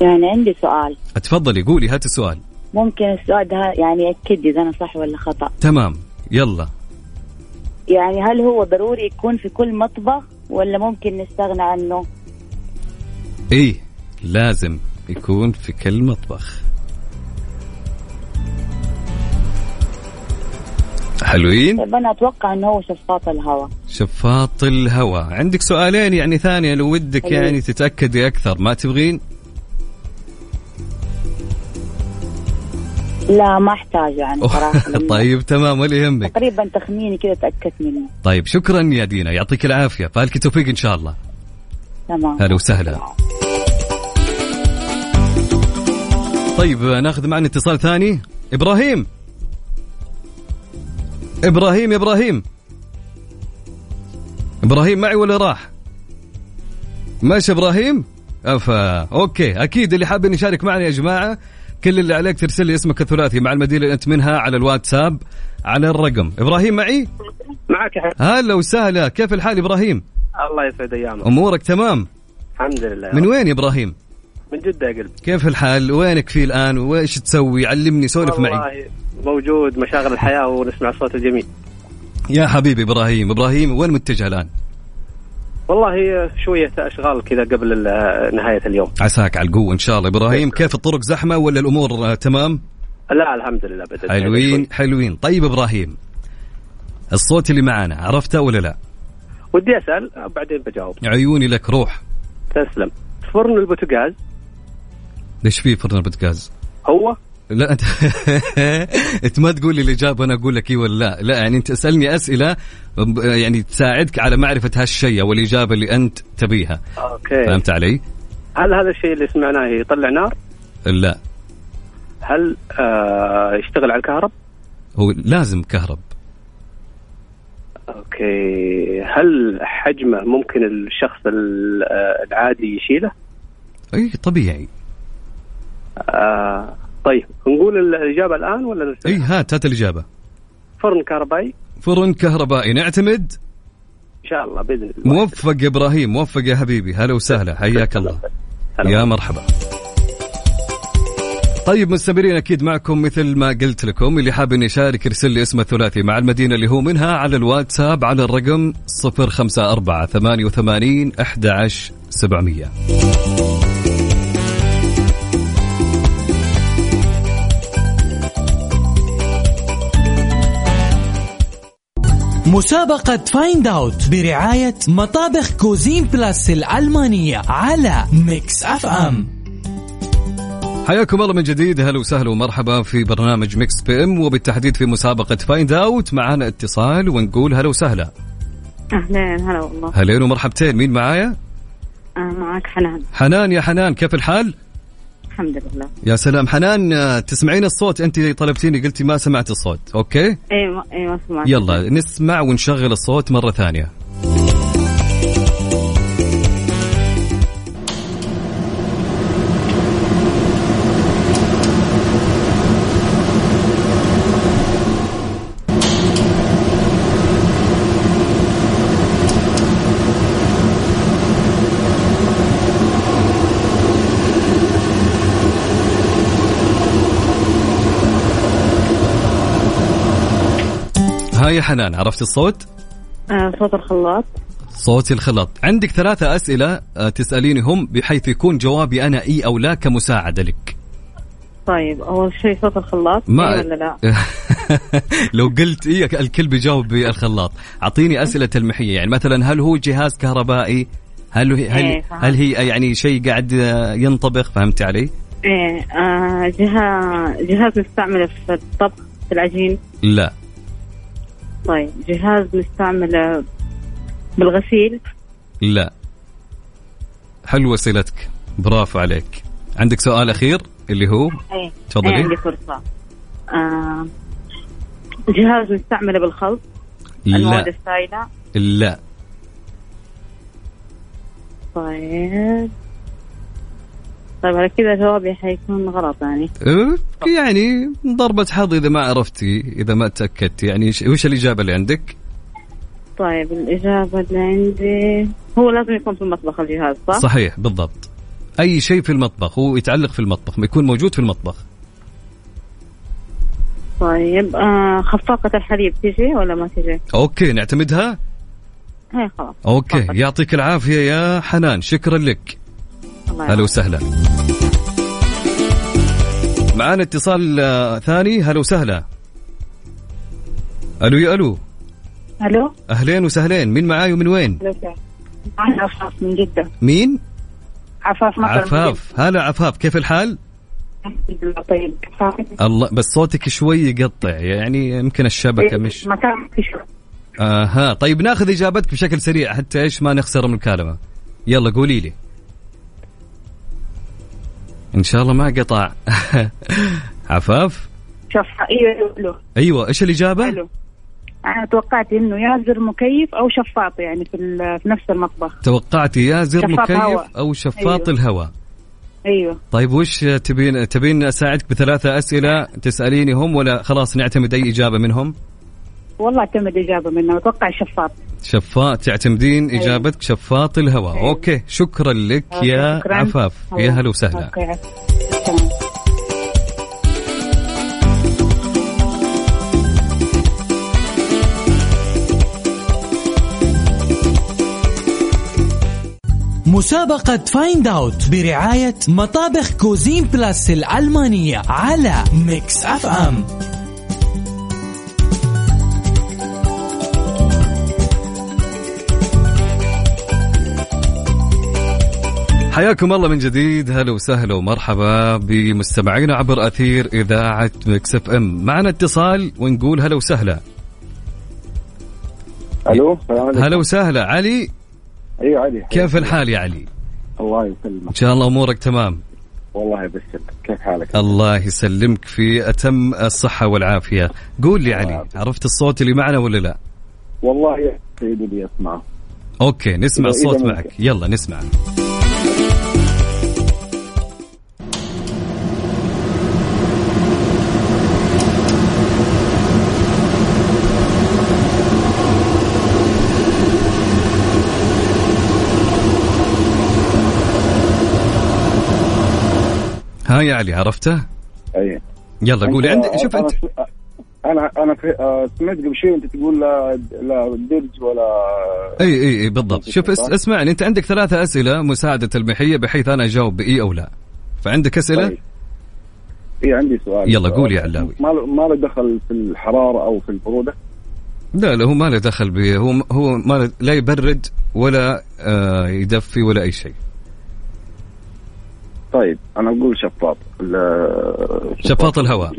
Speaker 5: يعني عندي سؤال.
Speaker 1: تفضلي قولي هات السؤال.
Speaker 5: ممكن السؤال ده يعني لي إذا أنا صح ولا خطأ.
Speaker 1: تمام يلا.
Speaker 5: يعني هل هو ضروري يكون في كل مطبخ ولا ممكن نستغنى عنه؟
Speaker 1: إيه لازم يكون في كل مطبخ. حلوين؟
Speaker 5: طيب أنا أتوقع إنه هو شفاط الهواء.
Speaker 1: شفاط الهواء. عندك سؤالين يعني ثانية لو ودك
Speaker 5: حلو.
Speaker 1: يعني تتأكدي أكثر ما تبغين؟
Speaker 5: لا ما أحتاج يعني صراحة.
Speaker 1: طيب تمام ولا يهمك.
Speaker 5: تقريبا تخميني كذا تاكدت منه.
Speaker 1: طيب شكرا يا دينا يعطيك العافية فالك توفيق إن شاء الله.
Speaker 5: تمام.
Speaker 1: هلا وسهلا. طيب ناخذ معنا اتصال ثاني. إبراهيم. إبراهيم إبراهيم. إبراهيم معي ولا راح؟ ماشي إبراهيم؟ أفا okay أكيد اللي حابين يشارك معنا يا جماعة كل اللي عليك ترسل لي اسمك الثلاثي مع المدينة اللي أنت منها على الواتساب على الرقم. إبراهيم معي؟
Speaker 8: معك يا
Speaker 1: هلا وسهلا كيف الحال إبراهيم؟
Speaker 8: الله يسعد أيامك.
Speaker 1: أمورك تمام؟
Speaker 8: الحمد لله.
Speaker 1: من وين يا إبراهيم؟
Speaker 8: من جدة يا قلبي.
Speaker 1: كيف الحال؟ وينك فيه الآن؟ وإيش تسوي؟ علمني سولف معي.
Speaker 8: والله موجود مشاغل الحياة ونسمع الصوت الجميل.
Speaker 1: يا حبيبي إبراهيم إبراهيم وين متجه الآن؟
Speaker 8: والله شوية أشغال كذا قبل نهاية اليوم.
Speaker 1: عساك على القوة إن شاء الله. إبراهيم كيف الطرق؟ زحمة ولا الأمور آه، تمام؟
Speaker 8: لا الحمد لله بدأت
Speaker 1: حلوين حلوين. طيب إبراهيم الصوت اللي معانا عرفته ولا لا؟
Speaker 8: ودي أسأل بعدين بجاوب.
Speaker 1: عيوني لك روح.
Speaker 8: تسلم. فرن البوتاجاز
Speaker 1: ليش في فرن البوتاجاز
Speaker 8: هو؟
Speaker 1: لا انت أنت ما تقول لي الإجابة أنا أقول لك اي ولا لا. لا يعني أنت اسألني أسئلة يعني تساعدك على معرفة هالشيء أو الإجابة اللي أنت تبيها.
Speaker 8: okay.
Speaker 1: فهمت علي؟
Speaker 8: هل هذا الشيء اللي سمعناه يطلع نار؟
Speaker 1: لا.
Speaker 8: هل آه يشتغل على الكهرب؟
Speaker 1: هو لازم كهرب.
Speaker 8: okay. هل حجمه ممكن الشخص ال- آه، العادي يشيله؟
Speaker 1: أي طبيعي.
Speaker 8: آه طيب نقول الإجابة الآن ولا نستنى؟
Speaker 1: إي هات هات الإجابة.
Speaker 8: فرن كهربائي.
Speaker 1: فرن كهربائي. نعتمد؟
Speaker 8: إن شاء الله بإذن الله.
Speaker 1: موفق يا إبراهيم موفق يا حبيبي. هلا وسهلا حياك الله. يا مرحبا. طيب مستمرين أكيد معكم مثل ما قلت لكم. اللي حاب إنه يشارك يرسل لي اسمه الثلاثي مع المدينة اللي هو منها على الواتساب على الرقم 054 88 11700
Speaker 2: مسابقة Find Out برعاية مطابخ Cuisine Plus الألمانية على Mix FM
Speaker 1: حياكم الله من جديد. هلا وسهلا ومرحبا في برنامج Mix PM وبالتحديد في مسابقة Find Out معنا اتصال ونقول هلا وسهلا.
Speaker 6: اهلين هلا والله.
Speaker 1: هلين ومرحبتين. مين معايا؟
Speaker 6: آه معك حنان.
Speaker 1: حنان يا حنان كيف الحال؟
Speaker 6: الحمد لله.
Speaker 1: يا سلام. حنان آه، تسمعين الصوت؟ أنت طلبتيني قلتي ما سمعت الصوت. okay؟
Speaker 6: اي ما اي ما سمعت.
Speaker 1: يلا نسمع ونشغل الصوت مرة ثانية. هاي يا حنان عرفت الصوت؟
Speaker 6: آه صوت الخلاط.
Speaker 1: صوت الخلاط. عندك ثلاثة أسئلة آه، تسألينهم بحيث يكون جوابي أنا إي أو لا كمساعدة لك.
Speaker 6: طيب أول شيء صوت الخلاط
Speaker 1: ما
Speaker 6: إيه ولا لا؟
Speaker 1: لو قلت إيه الكل بيجاوب بالخلاط. أعطيني أسئلة تلميحية يعني مثلا هل هو جهاز كهربائي؟ هل هل
Speaker 6: إيه،.
Speaker 1: هل هي يعني شيء قاعد آه، ينطبخ؟ فهمت علي؟
Speaker 6: إيه آه جهاز جهاز نستعمله في الطبخ في العجين.
Speaker 1: لا.
Speaker 6: طيب جهاز نستعمله بالغسيل؟
Speaker 1: لا. حلوة أسئلتك برافو عليك. عندك سؤال أخير اللي هو؟
Speaker 6: إيه
Speaker 1: تفضلي.
Speaker 6: إيه عندي فرصة. آه جهاز نستعمله بالخلط؟ المواد
Speaker 1: لا
Speaker 6: السائلة؟
Speaker 1: لا.
Speaker 6: طيب. طيب على كذا جوابي حيكون غلط يعني
Speaker 1: أه، يعني ضربة حظ إذا ما عرفتي إذا ما تأكدتي يعني وش الإجابة اللي عندك؟
Speaker 6: طيب الإجابة اللي عندي هو لازم يكون في المطبخ الجهاز صح؟
Speaker 1: صحيح بالضبط أي شيء في المطبخ هو يتعلق في المطبخ ما يكون موجود في المطبخ
Speaker 6: طيب آه خفاقة الحليب تجي ولا ما تجي؟
Speaker 1: okay نعتمدها؟
Speaker 6: هي خلاص
Speaker 1: okay
Speaker 6: فقط.
Speaker 1: يعطيك العافية يا حنان شكرا لك هلا. وسهلا. معانا اتصال آه، ثاني. هلا وسهلا. ألو يا ألو.
Speaker 9: ألو؟
Speaker 1: أهلين وسهلين. مين معاي ومن وين؟
Speaker 9: أنا عفاف من جدة.
Speaker 1: مين؟
Speaker 9: عفاف مطر
Speaker 1: عفاف. هلا عفاف كيف الحال؟
Speaker 9: من. طيب
Speaker 1: الله بس صوتك شوي يقطع. يعني يمكن الشبكة مش
Speaker 9: مكان في شغل
Speaker 1: آها. طيب ناخذ إجابتك بشكل سريع حتى إيش ما نخسر المكالمة. يلا قولي لي. إن شاء الله ما قطع. عفاف؟
Speaker 9: شوف أيوه
Speaker 1: أيوه إيش الإجابة؟
Speaker 9: حلو أنا توقعت إنه يا زر مكيف أو شفاط يعني في في نفس المطبخ.
Speaker 1: توقعتي يا زر مكيف
Speaker 9: هواء.
Speaker 1: أو شفاط
Speaker 9: أيوه.
Speaker 1: الهواء.
Speaker 9: أيوه.
Speaker 1: طيب وش تبين تبين أساعدك بثلاثة أسئلة تسالينيهم ولا خلاص نعتمد أي إجابة منهم؟
Speaker 9: والله اعتمد اجابه منه أتوقع شفاط
Speaker 1: شفاط تعتمدين
Speaker 9: أيوه.
Speaker 1: إجابتك شفاط الهواء
Speaker 9: أيوه.
Speaker 1: okay شكرا لك
Speaker 9: okay،
Speaker 1: يا
Speaker 9: شكراً.
Speaker 1: عفاف يا هلا وسهلا
Speaker 9: okay تمام.
Speaker 2: مسابقة Find Out برعاية مطابخ كوزين بلاس الألمانية على ميكس اف ام
Speaker 1: حياكم الله من جديد. هلا وسهلا ومرحبا بمستمعينا عبر أثير إذاعة مكس إف إم. معنا اتصال ونقول هلا وسهلا.
Speaker 7: ألو
Speaker 1: هلا وسهلا. علي؟
Speaker 7: أيوه علي.
Speaker 1: كيف الحال يا علي؟
Speaker 7: الله يسلمك.
Speaker 1: إن شاء الله أمورك تمام.
Speaker 7: والله يبشرك كيف حالك؟
Speaker 1: الله يسلمك في أتم الصحة والعافية. قول لي علي عرفت الصوت اللي معنا ولا لا؟
Speaker 7: والله يا سيدي لي أسمعه.
Speaker 1: أوكي نسمع الصوت. معك. يلا نسمع. ها يا علي عرفته؟
Speaker 7: أي.
Speaker 1: يلا قولي عندي شوف
Speaker 7: أنت أنا أنا آه، سمعت قبل شوي أنت تقول لا لا درج ولا
Speaker 1: إي إي إي بالضبط. شوف اس اسمعني أنت عندك ثلاثة أسئلة مساعدة تلميحيه بحيث أنا أجاوب بإي أو لا. فعندك أسئلة؟
Speaker 7: طيب. إي عندي سؤال.
Speaker 1: يلا قول يا علاوي.
Speaker 7: ما له ما له دخل في الحرارة أو في البرودة؟
Speaker 1: لا لا هو ما له دخل به هو هو ما لا يبرد ولا آه يدفي ولا أي شيء.
Speaker 7: طيب أنا أقول شفاط
Speaker 1: شفاط الهواء.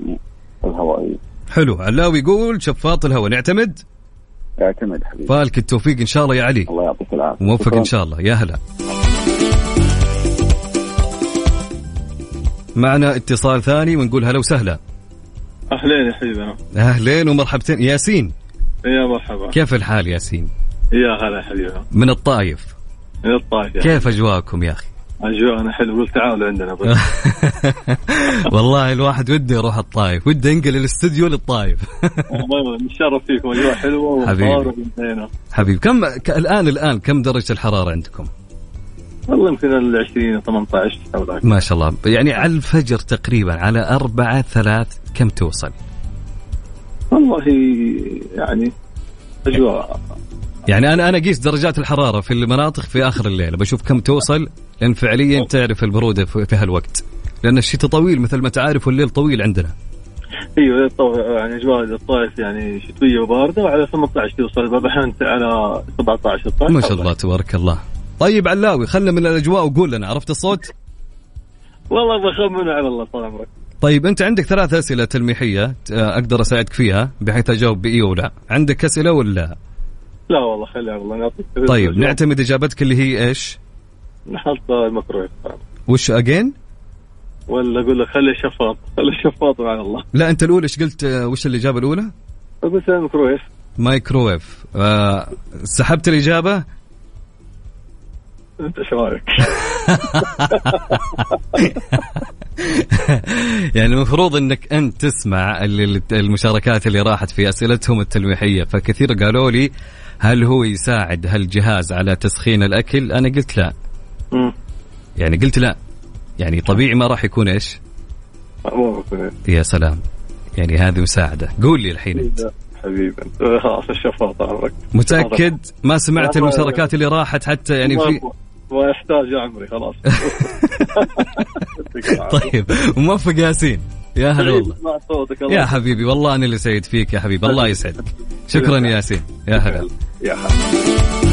Speaker 7: الهواء.
Speaker 1: حلو. علاوي يقول شفاط الهواء نعتمد؟
Speaker 7: اعتمد حبيبي.
Speaker 1: فالك التوفيق إن شاء الله يا علي.
Speaker 7: الله يعطيك العافية.
Speaker 1: موفق. إن شاء الله. يا هلا. معنا اتصال ثاني ونقول هلا وسهلا.
Speaker 10: أهلين يا حبيبنا
Speaker 1: أهلين ومرحبتين. ياسين.
Speaker 10: يا مرحبا.
Speaker 1: كيف الحال ياسين؟
Speaker 10: يا هلا يا حبيبنا
Speaker 1: من الطايف.
Speaker 10: من الطائف يا
Speaker 1: كيف أجواءكم يا أخي؟
Speaker 10: اجواءنا حلو. قلت تعالوا عندنا بس.
Speaker 1: والله الواحد وده يروح الطايف. وده ينقل الاستوديو للطايف.
Speaker 10: والله نتشرف فيكم. أجواء حلوة
Speaker 1: حبيبي. حبيبي كم ك- الان الآن كم درجة الحرارة عندكم؟
Speaker 10: والله يمكن ال 20 18 حول ذاك.
Speaker 1: ما شاء الله. يعني على الفجر تقريبا على أربعة ثلاث كم توصل؟
Speaker 10: والله يعني أجواء.
Speaker 1: يعني أنا أنا أقيس درجات الحرارة في المناطق في آخر الليل. بشوف كم توصل. لأن فعليا تعرف البرودة في هالوقت. لأن الشتاء طويل مثل ما تعرف والليل طويل عندنا.
Speaker 10: أيوه يعني اجواء الطائف يعني شتوية وباردة وعلى 18 توصل بعض الاحيان على 17 16
Speaker 1: ما شاء الله تبارك الله. طيب علاوي خلنا من الأجواء وقول لنا عرفت الصوت؟
Speaker 10: والله بخمن على الله طال عمرك.
Speaker 1: طيب أنت عندك ثلاث أسئلة تلميحية آه، أقدر أساعدك فيها بحيث أجاوب بإي ولا عندك أسئلة ولا؟
Speaker 10: لا والله خلي على الله نعطيك
Speaker 1: طيب نعتمد إجابتك اللي هي إيش؟
Speaker 10: نحط المكرويف
Speaker 1: وش أجين
Speaker 10: ولا أقول لك خلي شفاط خلي شفاط على الله.
Speaker 1: لا أنت الأولى إيش قلت آه، وش الإجابة الأولى؟
Speaker 10: أقول سلام الميكرويف
Speaker 1: مايكروويف آه سحبت الإجابة؟
Speaker 10: أنت إيش رأيك؟
Speaker 1: يعني المفروض إنك أنت تسمع ال- المشاركات اللي راحت في أسئلتهم التلميحية فكثير قالوا لي هل هو يساعد هالجهاز على تسخين الأكل؟ أنا قلت لا.
Speaker 10: مم.
Speaker 1: يعني قلت لا. يعني طبيعي ما راح يكون
Speaker 10: إيش؟ ممكن.
Speaker 1: يا سلام. يعني هذه مساعدة. قول لي الحين أنت.
Speaker 10: حبيبي. انت خلاص الشفاط عمرك.
Speaker 1: متأكد؟ ما سمعت المشاركات اللي راحت حتى يعني في
Speaker 10: ما- يحتاج يا عمري خلاص.
Speaker 1: طيب. موفق ياسين. يا هلا والله. يا حبيبي والله أنا اللي سعيد فيك يا حبيبي. الله يسعدك. شكرا يا ياسين. يا هلا.
Speaker 10: يا حبيبي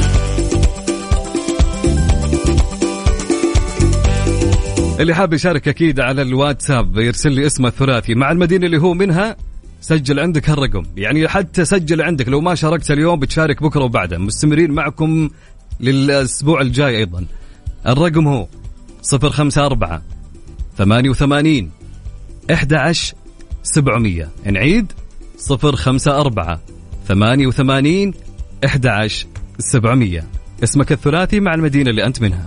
Speaker 1: اللي حاب يشارك أكيد على الواتساب يرسل لي اسمه الثلاثي. مع المدينة اللي هو منها سجل عندك هالرقم. يعني حتى سجل عندك لو ما شاركت اليوم بتشارك بكرة وبعده. مستمرين معكم للأسبوع الجاي أيضا. الرقم هو 054 88 11 700 نعيد 054 88 11 700 اسمك الثلاثي مع المدينة اللي أنت منها.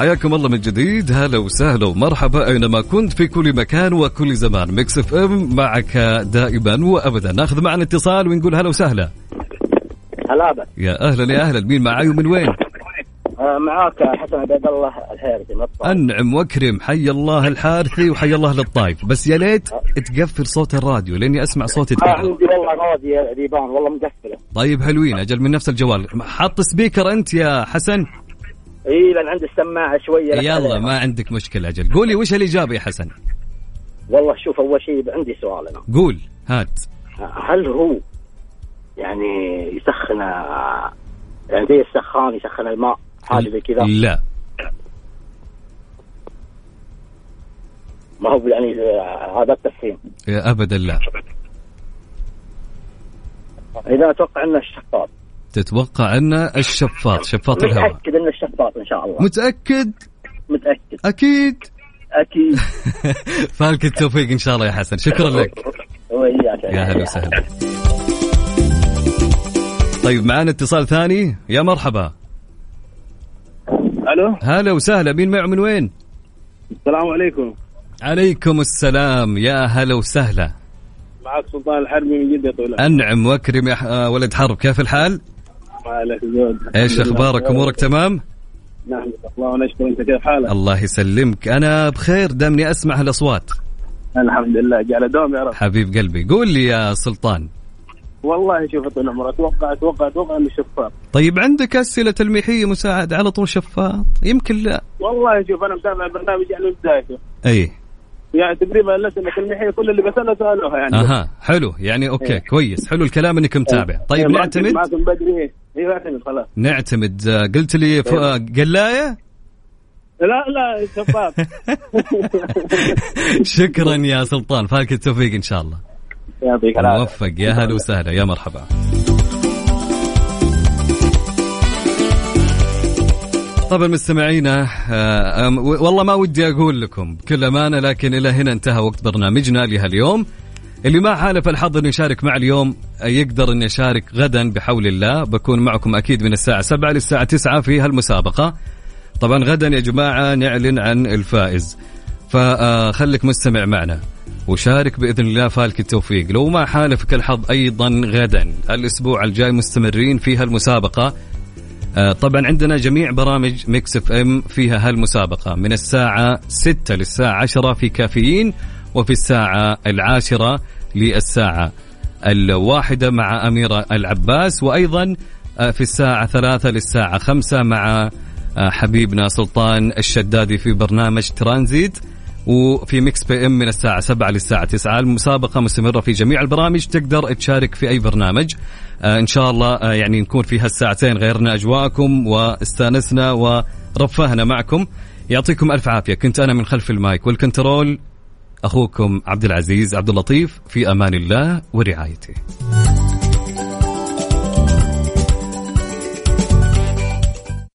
Speaker 1: حياكم الله من جديد. هلا وسهلا ومرحبا أينما كنت في كل مكان وكل زمان. ميكس إف إم معك دائما وابدا. ناخذ معنا اتصال ونقول هلا وسهلا.
Speaker 11: هلا بك
Speaker 1: يا أهلا يا أهلا. مين معاي ومن وين؟
Speaker 11: آه، معاك حسن عبيد الله الحارثي من الطائف.
Speaker 1: أنعم وأكرم. حي الله الحارثي وحي الله للطايف بس يا ليت تقفل صوت الراديو لأني أسمع صوتي
Speaker 11: آه عندي والله راديو ذيبان والله مقفلة.
Speaker 1: طيب حلوين. أجل من نفس الجوال. حط speaker أنت يا حسن.
Speaker 11: إي لأن عندي السماعة شوية.
Speaker 1: يلا. ما عندك مشكلة أجل. قولي وش الإجابة يا حسن؟
Speaker 11: والله شوف أول شيء عندي سؤال أنا.
Speaker 1: قول هات.
Speaker 11: هل هو يعني يسخن يعني زي السخان يسخن الماء حاجة زي كذا؟
Speaker 1: لا.
Speaker 11: ما هو يعني هذا التسخين.
Speaker 1: يا ابدا لا.
Speaker 11: إذا أتوقع إنه الشفاط
Speaker 1: تتوقع انه الشفاط شفاط الهواء.
Speaker 11: متأكد انه الشفاط إن شاء الله.
Speaker 1: متأكد؟
Speaker 11: متأكد.
Speaker 1: أكيد؟
Speaker 11: أكيد.
Speaker 1: فالك التوفيق إن شاء الله يا حسن. شكرا لك.
Speaker 11: وإياك.
Speaker 1: يا هلا وسهلا. طيب معنا اتصال ثاني. يا مرحبا.
Speaker 12: ألو؟
Speaker 1: هلا وسهلا. مين معه من وين؟
Speaker 12: السلام عليكم.
Speaker 1: عليكم السلام. يا هلا وسهلا.
Speaker 12: معك سلطان الحربي من جدة طويلة.
Speaker 1: أنعم وأكرم يا آه، ولد حرب. كيف الحال؟
Speaker 12: زود
Speaker 1: إيش أخبارك؟ أمورك تمام؟
Speaker 12: نحمد الله ونشكر. أنت كيف حالك؟
Speaker 1: الله يسلمك. أنا بخير دامني أسمع هالاصوات
Speaker 12: الحمد لله. جعل دوم يا رب.
Speaker 1: حبيب قلبي قول لي يا سلطان.
Speaker 12: والله شوف طول عمرك. أتوقع أتوقع أتوقع إنه شفاف
Speaker 1: طيب عندك أسئلة تلميحية مساعد على طول شفاط؟ يمكن لا.
Speaker 12: والله شوف أنا متابع البرنامج يعني بدايته
Speaker 1: أي.
Speaker 12: يعني تقريبا الأسئلة المحيه كل اللي بسأله سألوها يعني.
Speaker 1: أها حلو. يعني أوكي
Speaker 12: إيه.
Speaker 1: كويس. حلو الكلام إنك متابع. طيب
Speaker 12: إيه،
Speaker 1: نعتمد
Speaker 12: معكم بدري. أيوه اعتمد خلاص.
Speaker 1: نعتمد. قلت لي ف... آه، قلاية؟
Speaker 12: لا لا شفاف
Speaker 1: شكرا يا سلطان. فالك التوفيق إن شاء الله.
Speaker 12: يعطيك العافية.
Speaker 1: موفق. يا هلا وسهلا. يا مرحبا. طبعا مستمعينا آه، والله ما ودي أقول لكم بكل أمانة لكن إلى هنا انتهى وقت برنامجنا لهاليوم. اللي ما حالف الحظ إنه يشارك مع اليوم يقدر إنه يشارك غدا بحول الله. بكون معكم أكيد من الساعة 7 للساعة 9 في هالمسابقة. طبعا غدا يا جماعة نعلن عن الفائز. فخليك مستمع معنا وشارك بإذن الله فالك التوفيق. لو ما حالفك الحظ أيضا غدا. الأسبوع الجاي مستمرين في هالمسابقة. آه، طبعا عندنا جميع برامج ميكس إف إم فيها هالمسابقة. من الساعة 6 للساعة 10 في كافيين. وفي الساعة العاشرة للساعة الواحدة مع أميرة العباس. وأيضا آه، في الساعة ثلاثة للساعة خمسة مع آه، حبيبنا سلطان الشدادي في برنامج ترانزيت. وفي ميكس PM من الساعة 7 للساعة 9 المسابقة مستمرة في جميع البرامج. تقدر تشارك في أي برنامج. آه إن شاء الله يعني نكون في هالساعتين غيرنا أجواءكم واستانسنا ورفهنا معكم. يعطيكم ألف عافية. كنت أنا من خلف المايك. والكنترول أخوكم عبد العزيز عبد اللطيف في أمان الله ورعايته.